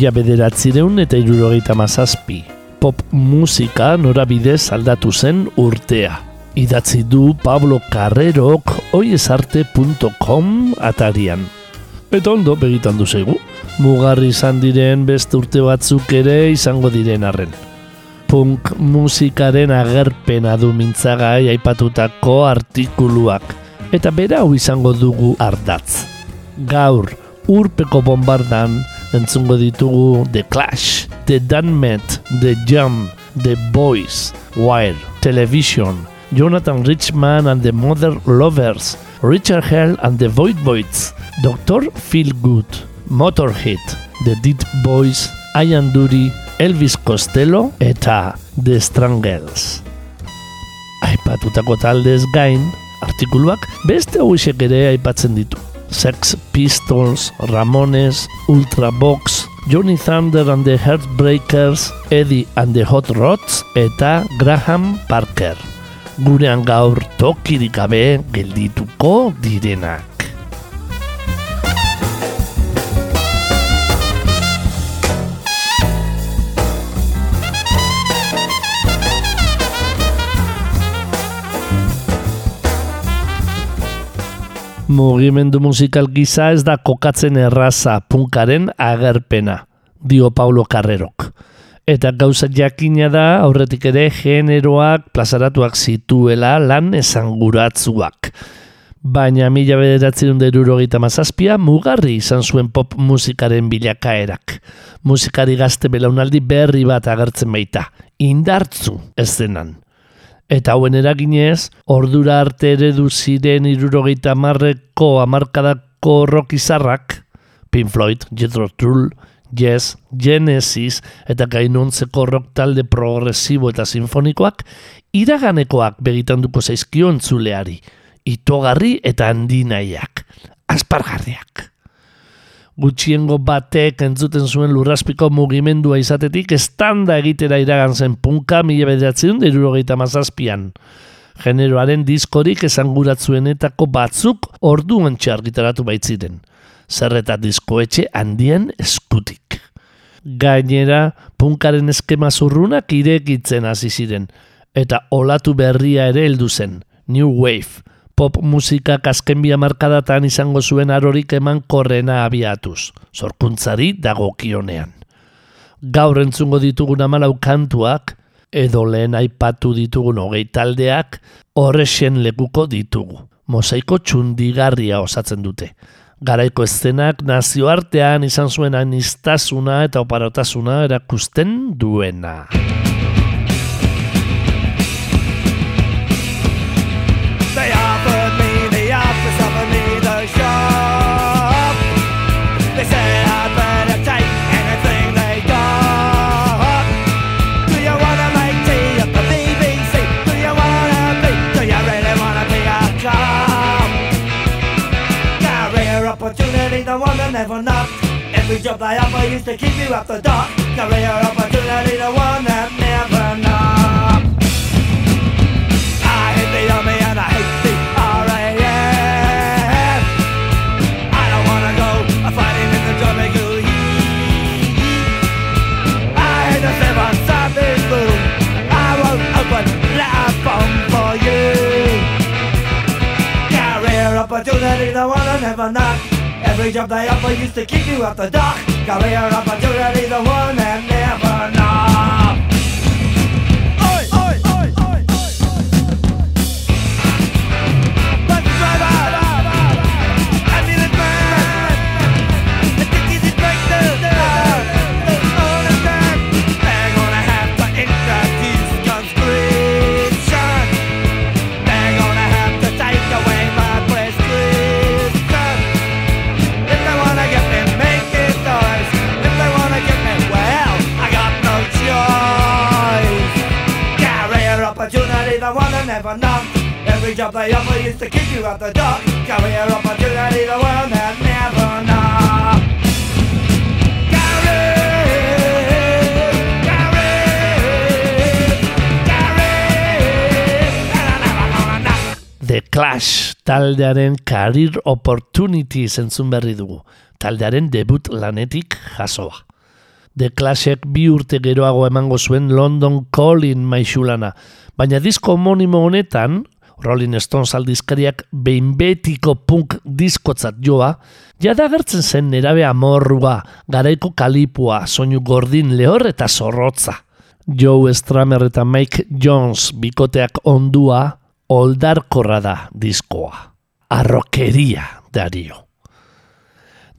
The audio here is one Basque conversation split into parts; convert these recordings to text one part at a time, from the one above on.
Mila bederatzireun eta irurogeita mazazpi. Pop musika norabidez aldatu zen urtea. Idatzi du Pablo Carrerok oiesarte.com atarian. Eta ondo begitan du zaigu. Mugarri izan diren beste urte batzuk ere izango diren arren. Punk musikaren agerpena du mintzagai aipatutako artikuluak. Eta bera hau izango dugu ardatz. Gaur, urpeko bombardan, entzungo ditugu The Clash, The Dunmet, The Jam, The Boys, Wire, Television, Jonathan Richman and the Mother Lovers, Richard Hell and the Void Voids, Dr. Feel Good, Motorhead, The Dead Boys, Ian Dury, Elvis Costello eta The Strangles. Aipatutako taldez gain, artikuluak beste hauisek ere aipatzen ditu. Sex Pistols, Ramones, Ultravox, Johnny Thunder and the Heartbreakers, Eddie and the Hot Rods eta Graham Parker. Gurean gaur tokirik gabe geldituko direnak. Mugimendu musikal giza ez da kokatzen erraza punkaren agerpena, dio Paulo Carrerok. Eta gauza jakina da aurretik ere generoak plazaratuak zituela lan esanguratzuak. Baina mila bederatzen derurogeita mazazpia mugarri izan zuen pop musikaren bilakaerak. Musikari gazte belaunaldi berri bat agertzen baita, indartzu ez denan. Eta hauen eraginez, ordura arte eredu ziren irurogeita marreko amarkadako rock izarrak, Pink Floyd, Jethro Tull, Yes, Genesis eta gainontzeko rock talde progresibo eta sinfonikoak, iraganekoak begitanduko zaizkion zuleari, itogarri eta handinaiak, aspargarriak gutxiengo batek entzuten zuen lurraspiko mugimendua izatetik estanda egitera iragan zen punka mila bederatzen derurogeita mazazpian. Generoaren diskorik esanguratzuenetako batzuk orduan txargitaratu baitziren. Zerreta diskoetxe handien eskutik. Gainera, punkaren eskema zurrunak irekitzen hasi ziren, eta olatu berria ere heldu zen, New Wave, pop musika kaskenbia markadatan izango zuen arorik eman korrena abiatuz, zorkuntzari dagokionean. Gaur entzungo ditugun amalau kantuak, edo lehen aipatu ditugun hogei taldeak, horrexen lekuko ditugu. Mosaiko txundigarria osatzen dute. Garaiko eszenak nazioartean izan zuen anistasuna eta oparotasuna erakusten duena. Job they offer used to keep you up the dock. Career opportunity, the one that never knocked. I hate the army and I hate the RAF. I don't wanna go fighting in the tropical heat. I hate the seven Sundays blue. I won't open that bomb for you. Career opportunity, the one I never knock. Every job they offer used to keep you up the dock. Career opportunity, the one that never knock. Taldearen Career Opportunities entzun berri dugu, taldearen debut lanetik jasoa. The Clashek bi urte geroago emango zuen London Calling maixulana, baina disko homonimo honetan, Rolling Stones aldizkariak behin betiko punk diskotzat joa, jada agertzen zen nerabe amorrua, garaiko kalipua, soinu gordin lehor eta zorrotza. Joe Stramer eta Mike Jones bikoteak ondua, oldarkorra da diskoa. Arrokeria dario.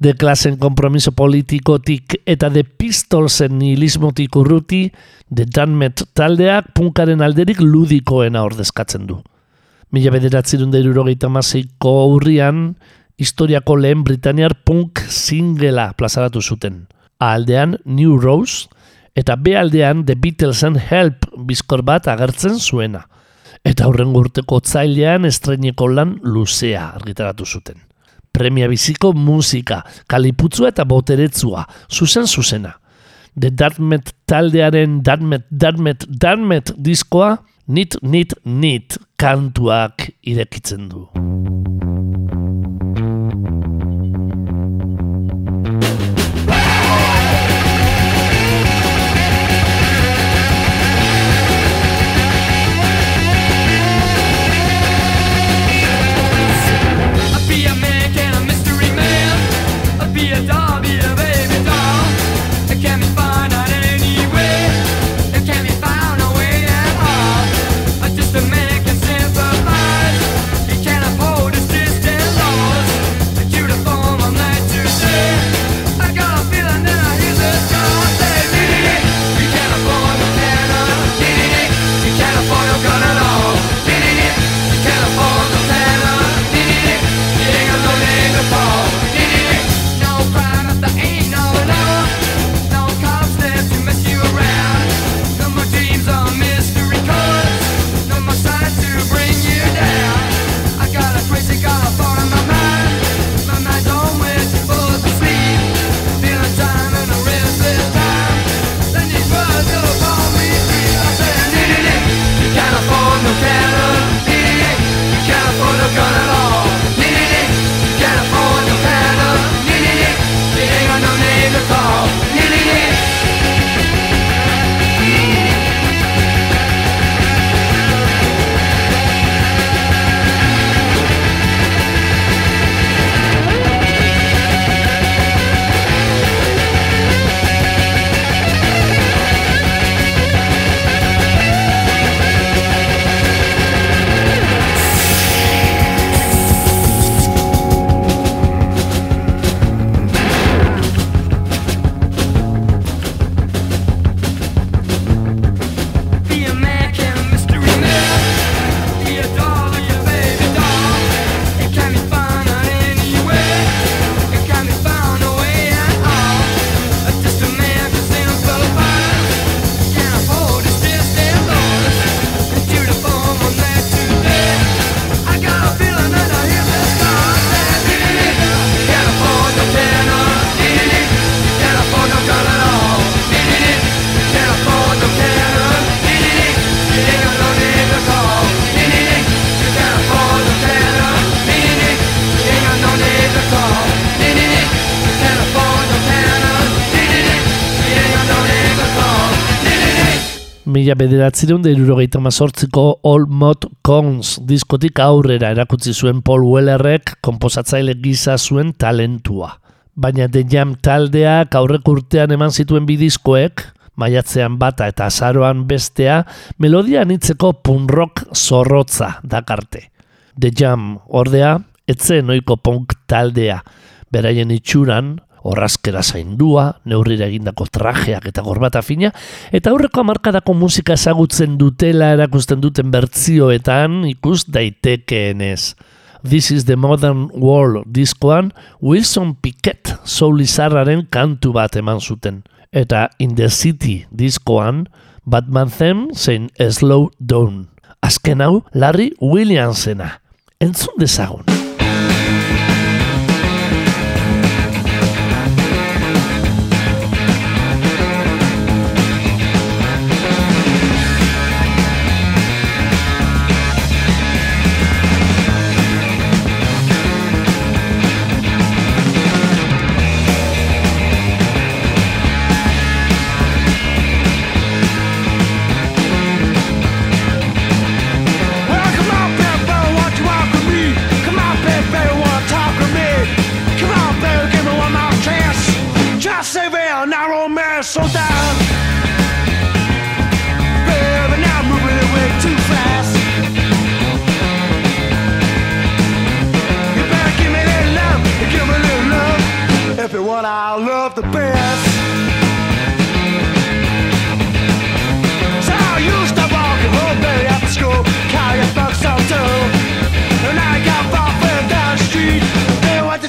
De klasen kompromiso politikotik eta de pistolsen nihilismotik urruti, de Danmet taldeak punkaren alderik ludikoena ordezkatzen du. Mila bederatzerun da irurogeita maseiko aurrian, historiako lehen Britaniar punk singela plazaratu zuten. A aldean New Rose, eta B aldean The Beatlesen Help bizkor bat agertzen zuena. Eta aurren urteko otzailean estreineko lan luzea argitaratu zuten. Premia biziko musika, kaliputzua eta boteretsua, zuzen zuzena. The Dartmet taldearen Dartmet, Dartmet, Dartmet diskoa, nit, nit, nit kantuak irekitzen du. Bederatzireun da irurogeita mazortziko All Mod Cons diskotik aurrera erakutsi zuen Paul Wellerrek komposatzaile gisa zuen talentua. Baina The Jam taldeak aurrek urtean eman zituen bidiskoek, maiatzean bata eta azaroan bestea, melodia anitzeko punk rock zorrotza dakarte. The Jam, ordea, etzen oiko punk taldea, beraien itxuran, Horrazkera zaindua, neurrira egindako trajeak eta gorbata fina, eta aurreko hamarkadako musika ezagutzen dutela erakusten duten bertzioetan ikus daitekeenez. This is the Modern World diskoan Wilson Pickett soulizarraren kantu bat eman zuten. Eta In the City diskoan Batman Them zein Slow Down. Azken hau Larry Williamsena. Entzun dezagun.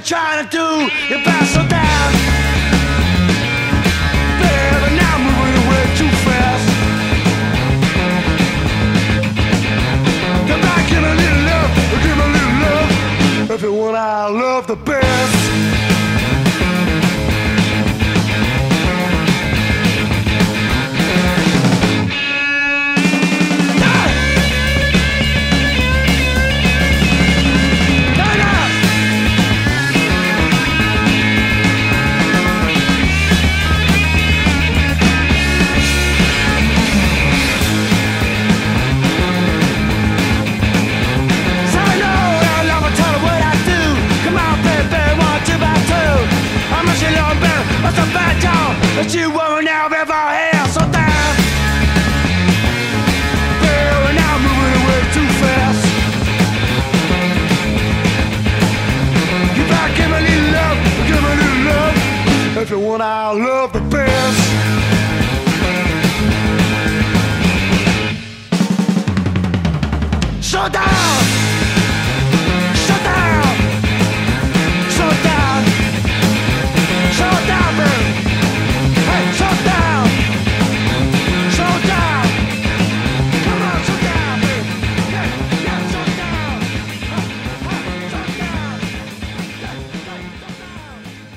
trying to do about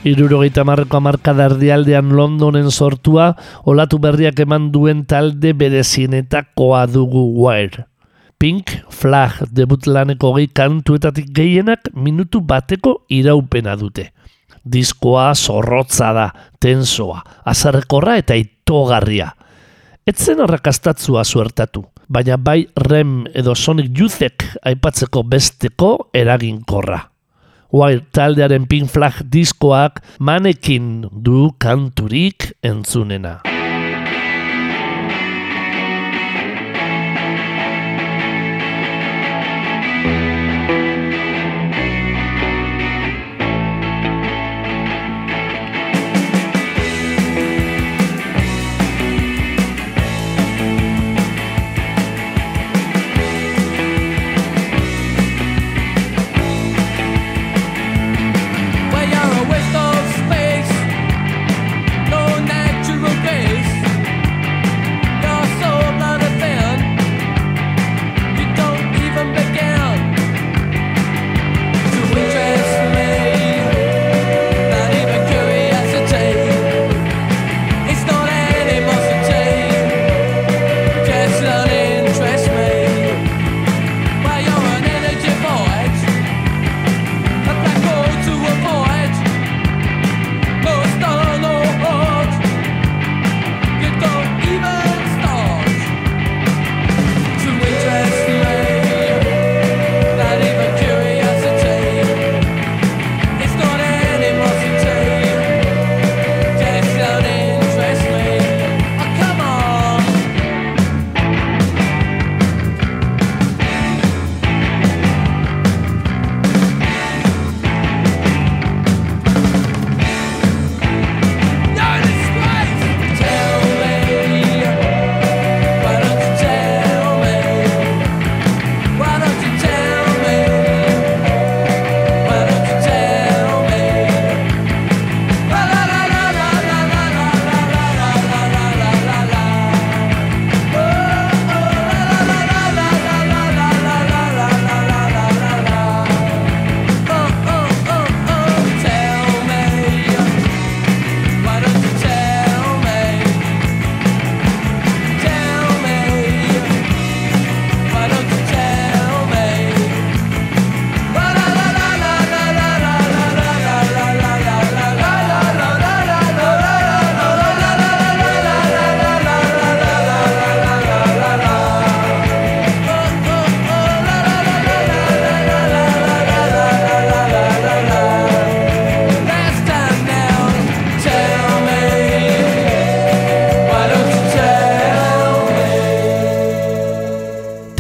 Irurogeita marreko amarkada erdialdean Londonen sortua, olatu berriak eman duen talde berezienetakoa dugu Wire. Pink Flag debutlaneko gehi kantuetatik gehienak minutu bateko iraupena dute. Diskoa zorrotza da, tensoa, azarrekorra eta itogarria. Etzen arrakastatzua suertatu, baina bai rem edo Sonic Youthek aipatzeko besteko eraginkorra. Wild taldearen Pink Flag diskoak manekin du kanturik entzunena.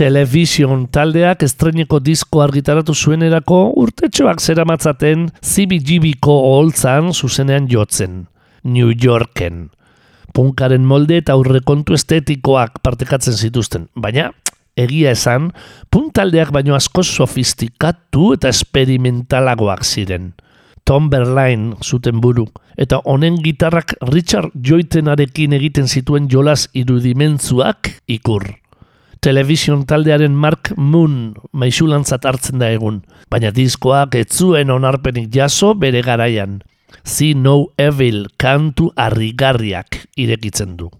Television taldeak estreneko disko argitaratu zuenerako urtetxoak zeramatzaten CBGBko oholtzan zuzenean jotzen, New Yorken. Punkaren molde eta aurrekontu estetikoak partekatzen zituzten, baina egia esan, punk taldeak baino asko sofistikatu eta esperimentalagoak ziren. Tom Berlain zuten buru, eta honen gitarrak Richard Joytenarekin egiten zituen jolas irudimentzuak ikur. Television taldearen Mark Moon maixulantzat hartzen da egun, baina diskoak ez zuen onarpenik jaso bere garaian. See No Evil kantu harrigarriak irekitzen du.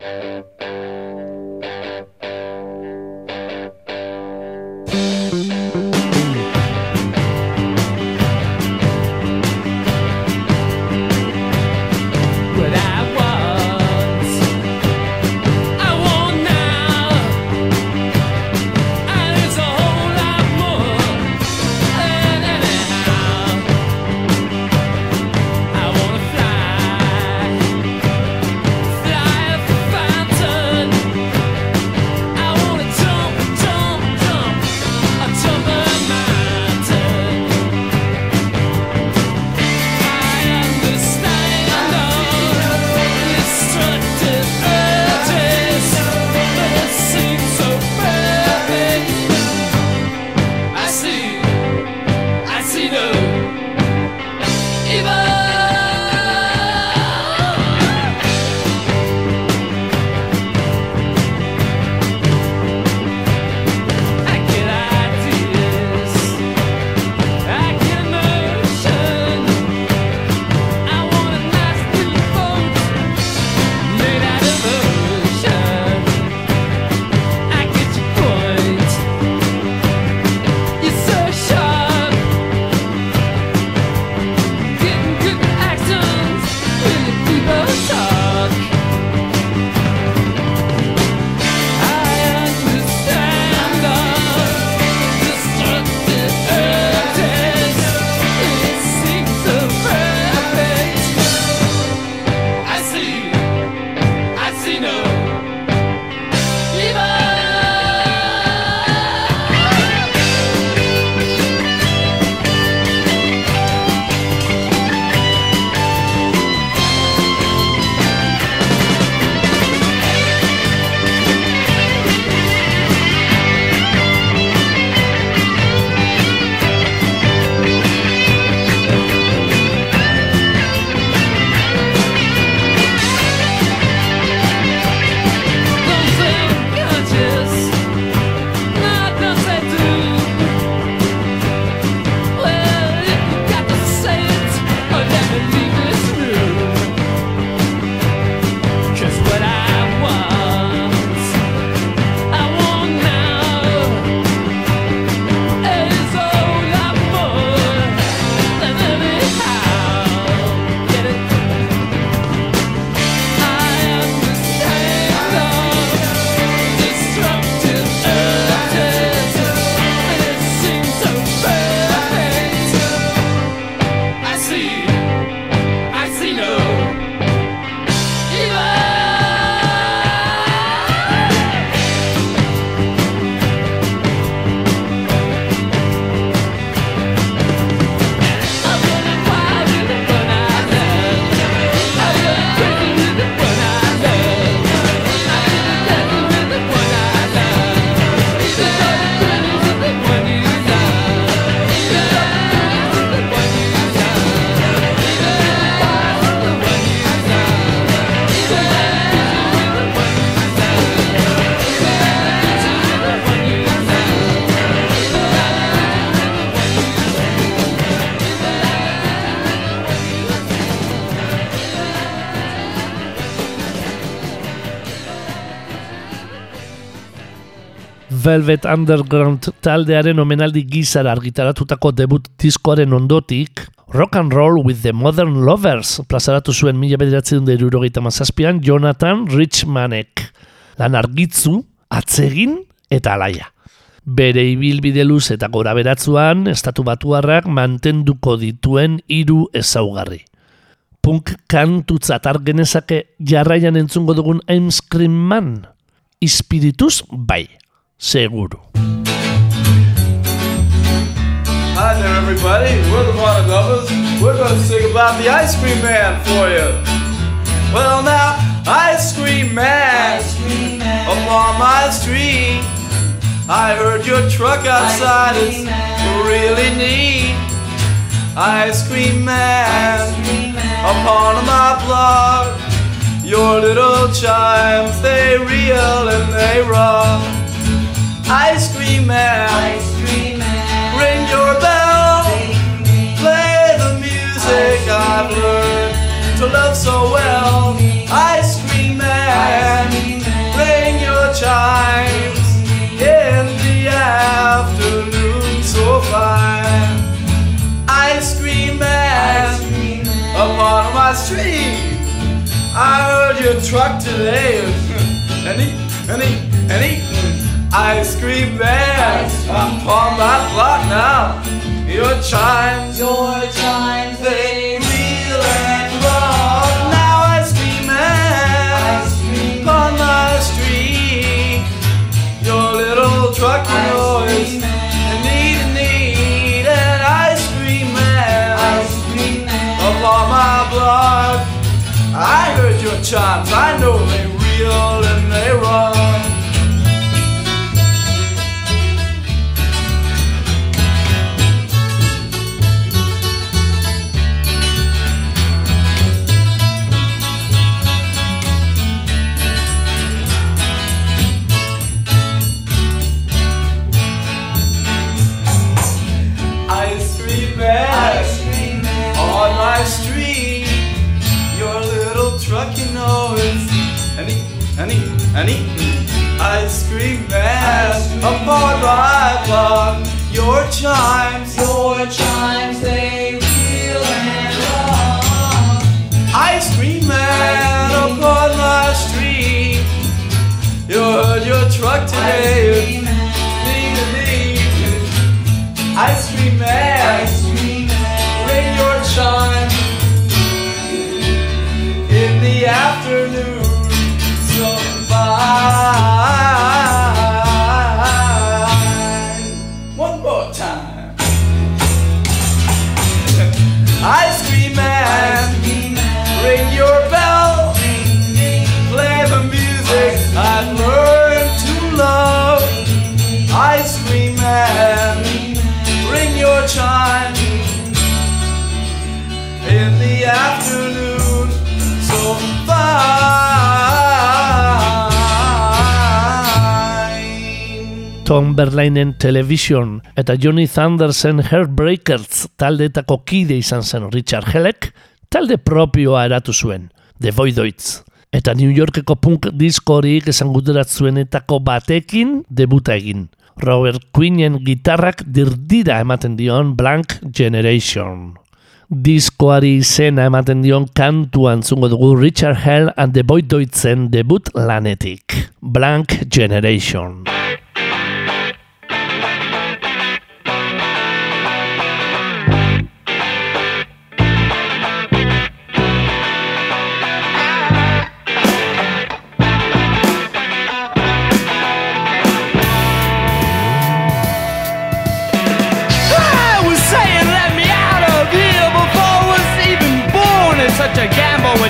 Velvet Underground taldearen omenaldi gizara argitaratutako debut diskoaren ondotik, Rock and Roll with the Modern Lovers plazaratu zuen mila bederatzen derurogeita mazazpian Jonathan Richmanek. Lan argitzu, atsegin eta alaia. Bere ibilbide luz eta gora beratzuan, estatu batuarrak mantenduko dituen hiru ezaugarri. Punk kantutzat genezake jarraian entzungo dugun I'm Scream Man. Ispirituz bai. Seguru. Hi there, everybody. We're the Monogovas. We're going to sing about the Ice Cream Man for you. Well, now, Ice Cream Man, upon my street. I heard your truck outside is really neat. Ice Cream Man, upon my block. Your little chimes, they reel and they rock. Ice Cream Man, ring your bell. Play the music I've learned to love so well. Ice Cream Man, ring your chimes in the afternoon so fine. Ice Cream Man, upon my street. I heard your truck today, and eat, and eat, and eat. Ice cream man, upon my block now. Your chimes, your chimes, they reel and rock. Now ice cream man, upon my street. Your little truck noise, and need and need an ice cream man, upon my block. I heard your chimes, I know they reel and they run. An eat, an eat. Ice cream man, upon my block. Your chimes, your chimes, they reel and rock. Ice cream man, upon my street. You heard your truck today. Tom Berlainen Television eta Johnny Thundersen Heartbreakers taldeetako kide izan zen Richard Hellek, talde propioa eratu zuen, The Voidoids. Eta New Yorkeko punk diskorik esan zuenetako batekin debuta egin. Robert Quinnen gitarrak dirdira ematen dion Blank Generation. Diskoari izena ematen dion kantu antzungo dugu Richard Hell and the Voidoidsen debut lanetik. Blank Generation.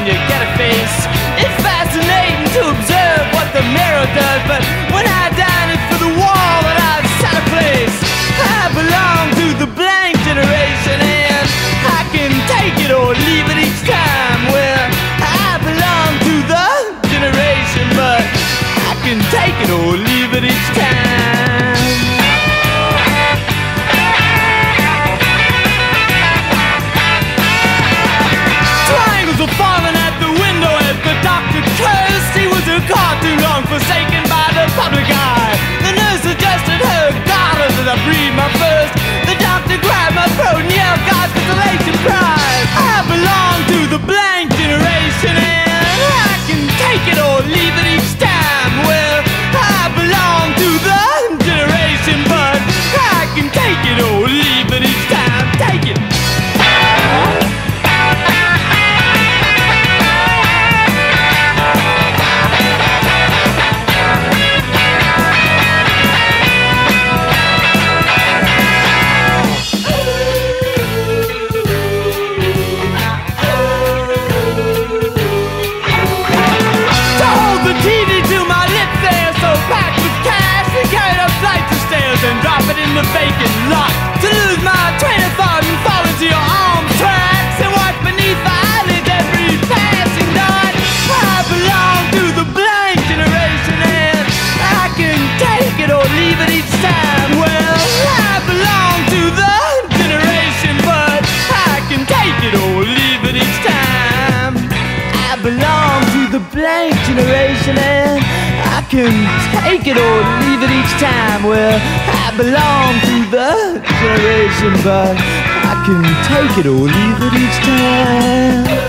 You get a face. It's fascinating to observe what the mirror does, but when I dine it's for the wall that I've set a place. I belong to the blank generation and I can take it or leave it each time. Well, I belong to the generation, but I can take it or leave it each time. I breathe my first. The doctor grabbed my throat and yelled God's consolation prize. I belong to the blank generation and I can take it or leave it each time. Well, I belong to the can take it or leave it each time. Well, I belong to the generation, but I can take it or leave it each time.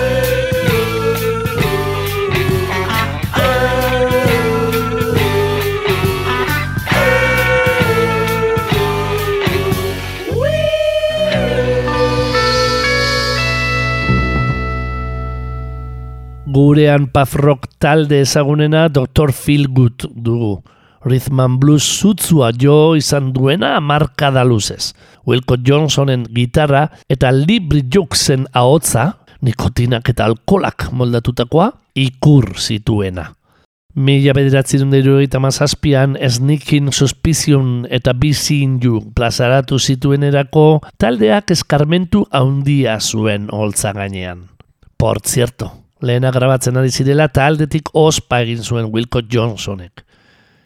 Gurean puff rock talde ezagunena Dr. Feelgood dugu. Rhythm Blues zutzua jo izan duena markada luzez. Wilco Johnsonen gitarra eta Lee Bridgoksen ahotza, nikotinak eta alkolak moldatutakoa, ikur zituena. Mila bederatzen dira eta mazazpian Sneaking Suspicion eta Be Seeing You plazaratu zituenerako taldeak eskarmentu haundia zuen holtza gainean. Por cierto, lehena grabatzen ari zirela taldetik ospa egin zuen Wilco Johnsonek.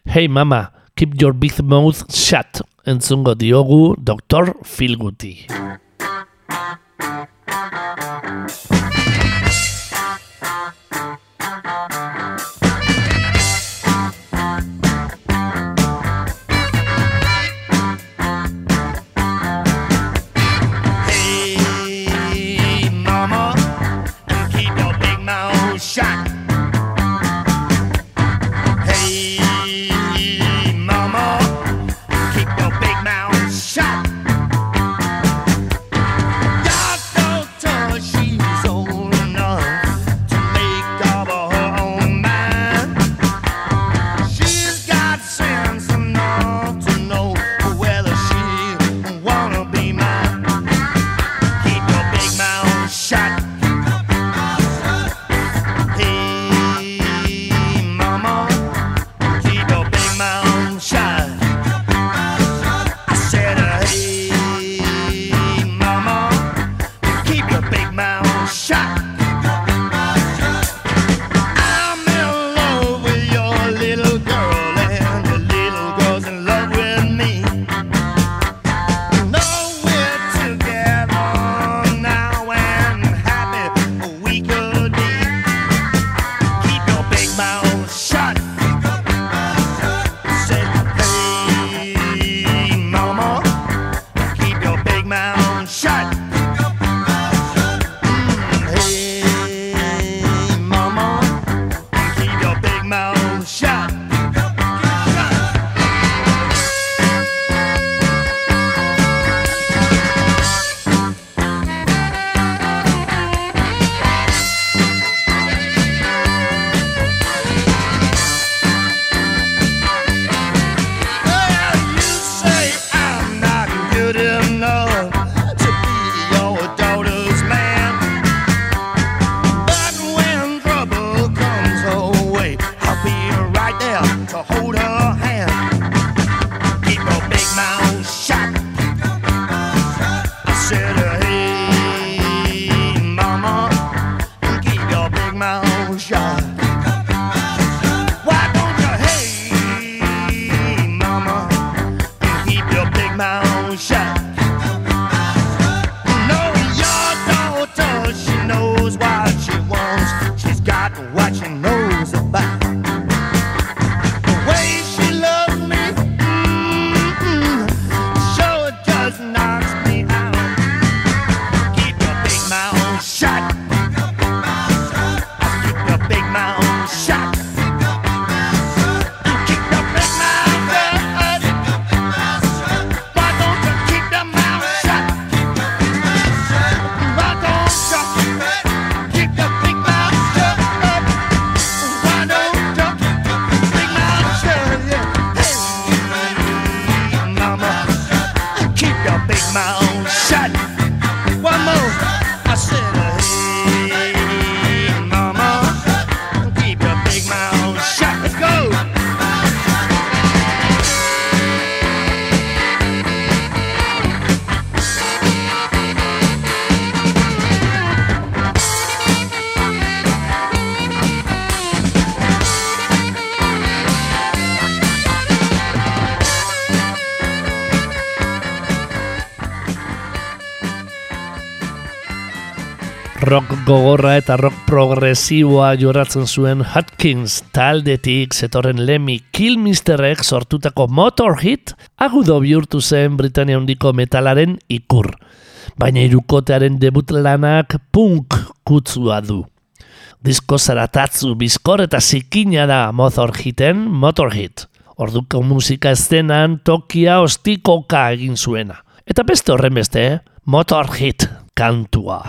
Hey mama, keep your big mouth shut, entzungo diogu Dr. Feelgoody. my gogorra eta rock progresiboa jorratzen zuen Hutkins taldetik zetorren Lemmy Kilmisterrek sortutako Motorhit agudo bihurtu zen Britania hondiko metalaren ikur. Baina irukotearen debut lanak punk kutzua du. Disko zaratatzu bizkor eta zikina da Motorhiten Motorhit. Orduko musika estenan tokia ostikoka egin zuena. Eta beste horren beste, eh? Motorhit kantua.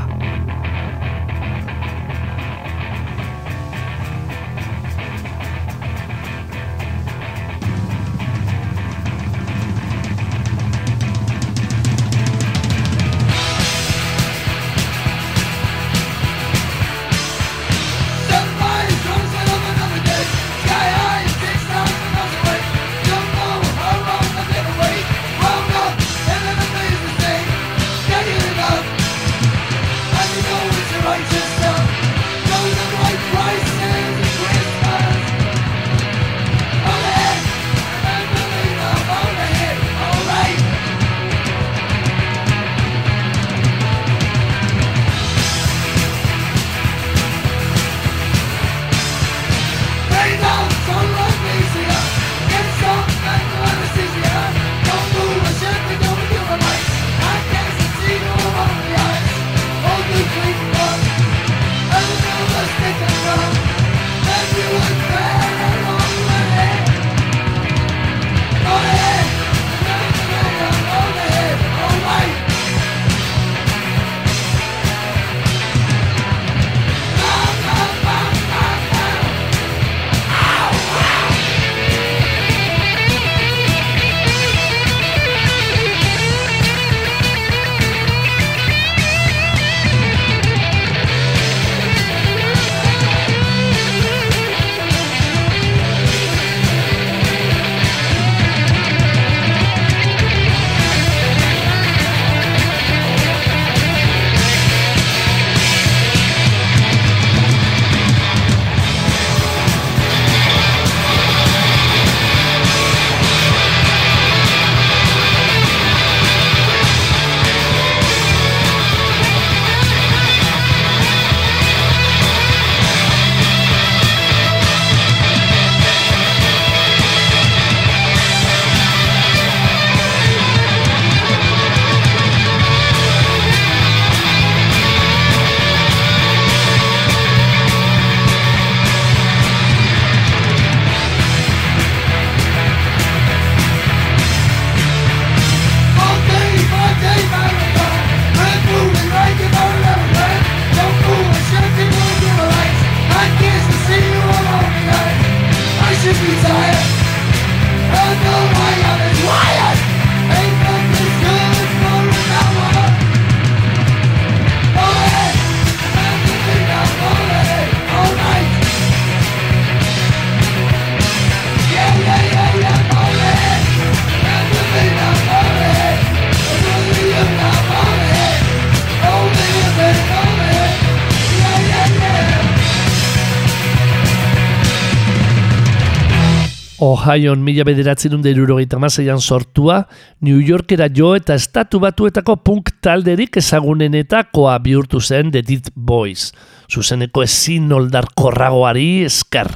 Ohioan mila bederatzen irurogeita maseian sortua, New Yorkera jo eta estatu batuetako punk talderik ezagunenetakoa bihurtu zen The Dead Boys, zuzeneko ezin oldarkorragoari esker.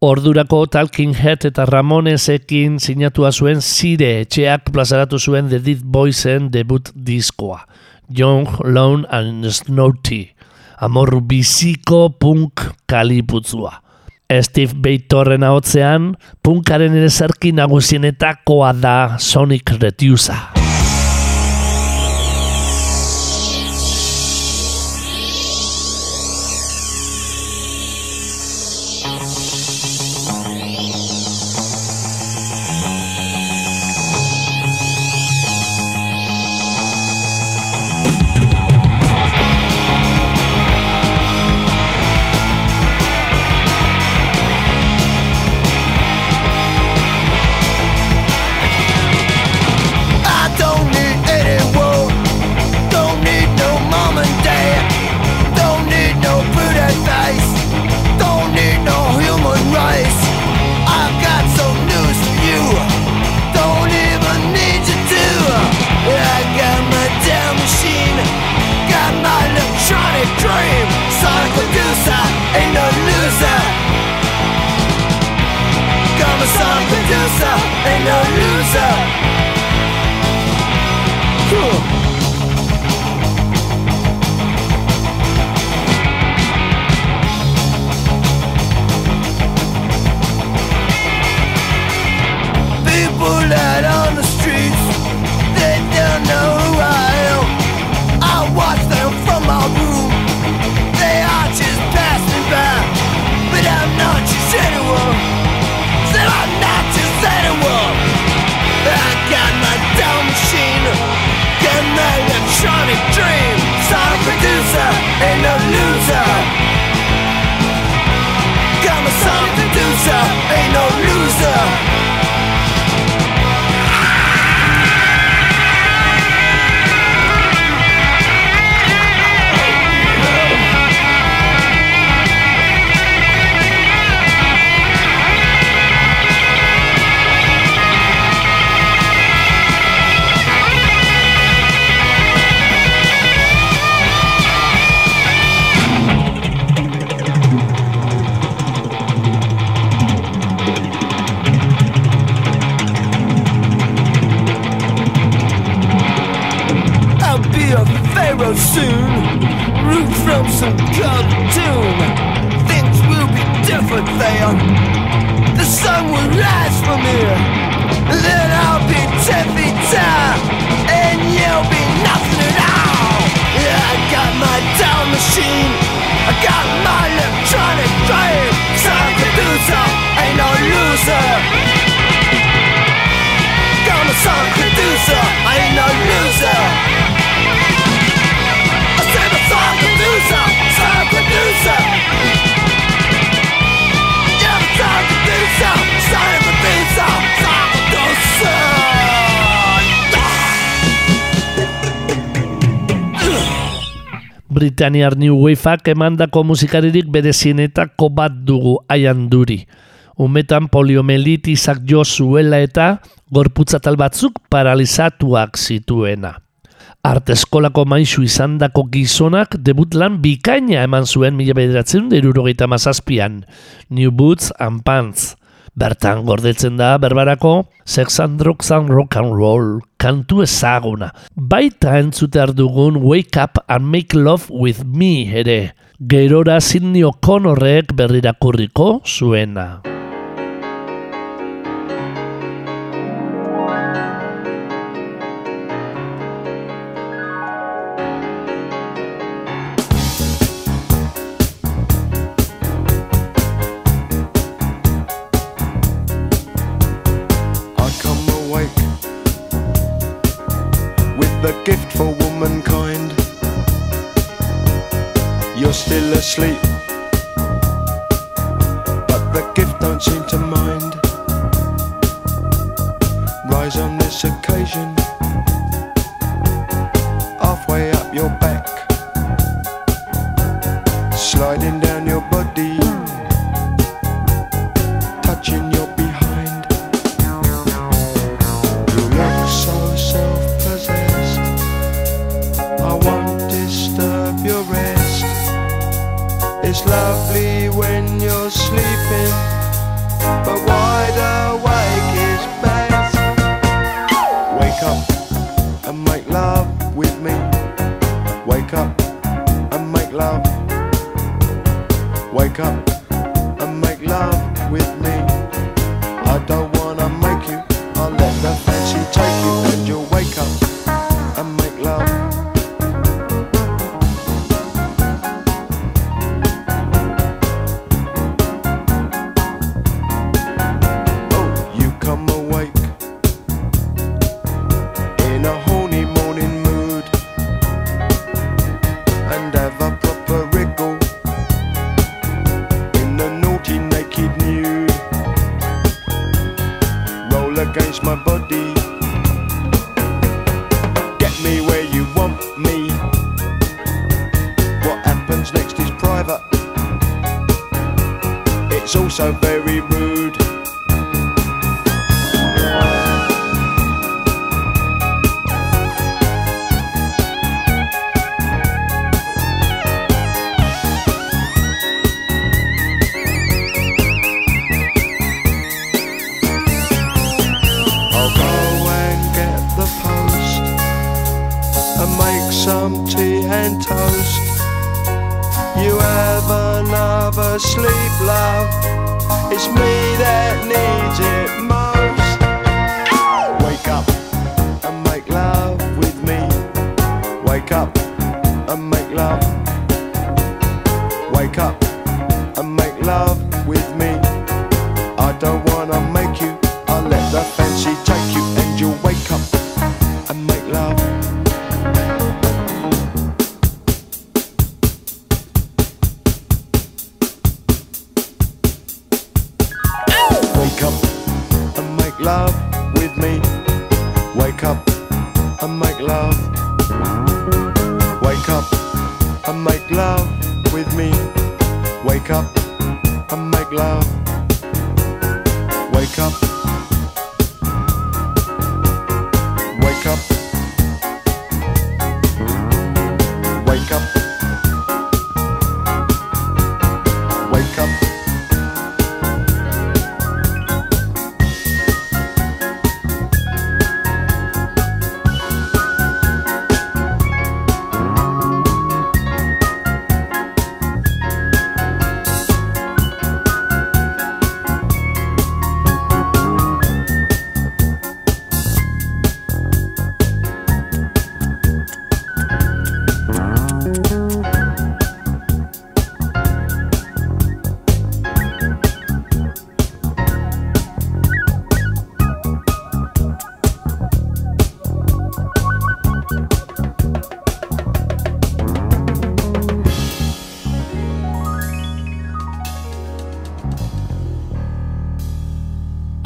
Ordurako Talking Head eta Ramonesekin sinatua zuen zire etxeak plazaratu zuen The Dead Boysen debut diskoa. Young, Lone and Snowty. Amor biziko punk kaliputzua. Steve Beitorren ahotzean, punkaren ere zerki nagusienetakoa da Sonic Reducer. Britaniar New Waveak emandako musikaririk bere zienetako bat dugu aian duri. Umetan poliomelitizak jo zuela eta gorputzatal batzuk paralizatuak zituena. Arte eskolako maizu izandako gizonak debut lan bikaina eman zuen mila bederatzen derurogeita mazazpian. New Boots and Pants. Bertan gordetzen da berbarako Sex and Drugs and Rock and Roll kantu ezaguna. Baita entzute dugun Wake Up and Make Love With Me ere. Gerora Sidney O'Connorrek berrirakurriko zuena. sleep. love with me. Wake up and make love. Wake up and make love with me. Wake up and make love.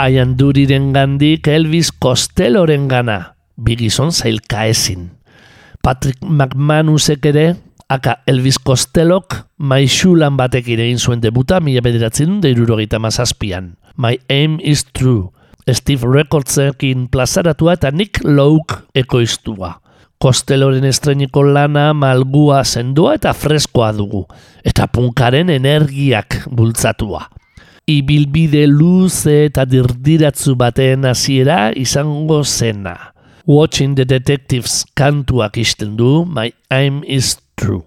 haian duriren gandik Elvis Costelloren gana, bigizon zailka ezin. Patrick McManusek ere, aka Elvis Costellok, maixulan batek irein zuen debuta mila bederatzen deirurogeita mazazpian. My aim is true, Steve Recordsekin plazaratua eta Nick Lowe ekoiztua. Kosteloren estreniko lana malgua sendoa eta freskoa dugu, eta punkaren energiak bultzatua ibilbide luze eta dirdiratzu baten hasiera izango zena. Watching the Detectives kantuak izten du, My Aim is True.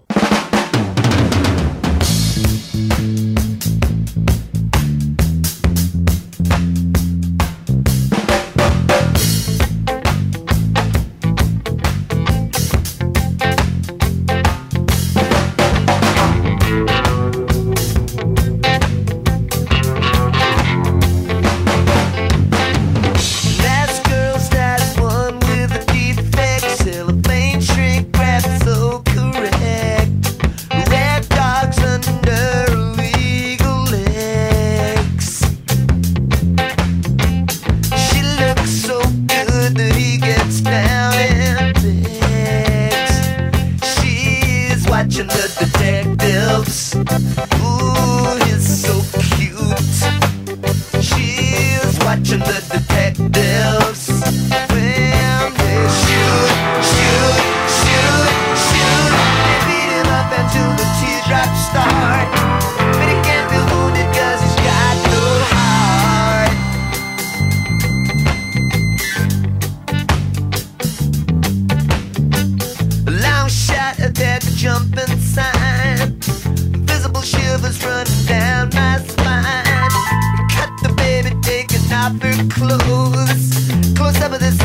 clothes. Close up of this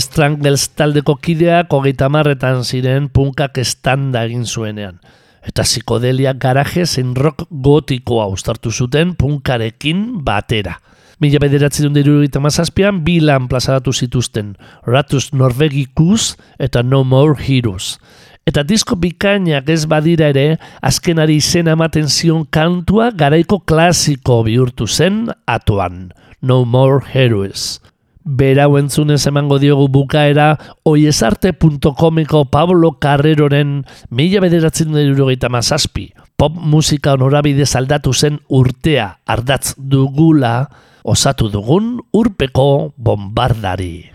Strangles taldeko kideak hogeita marretan ziren punkak estanda egin zuenean. Eta psikodelia garaje zein rock gotikoa ustartu zuten punkarekin batera. Mila bederatzi dut irurogeita mazazpian bi lan plazaratu zituzten, Ratus Norvegicus eta No More Heroes. Eta disko bikainak ez badira ere, azkenari izena ematen zion kantua garaiko klasiko bihurtu zen atuan, No More Heroes. Berau entzunez emango diogu bukaera oiesarte.comeko Pablo Carreroren mila bederatzen dut mazazpi. Pop musika honorabide aldatu zen urtea ardatz dugula osatu dugun urpeko bombardari.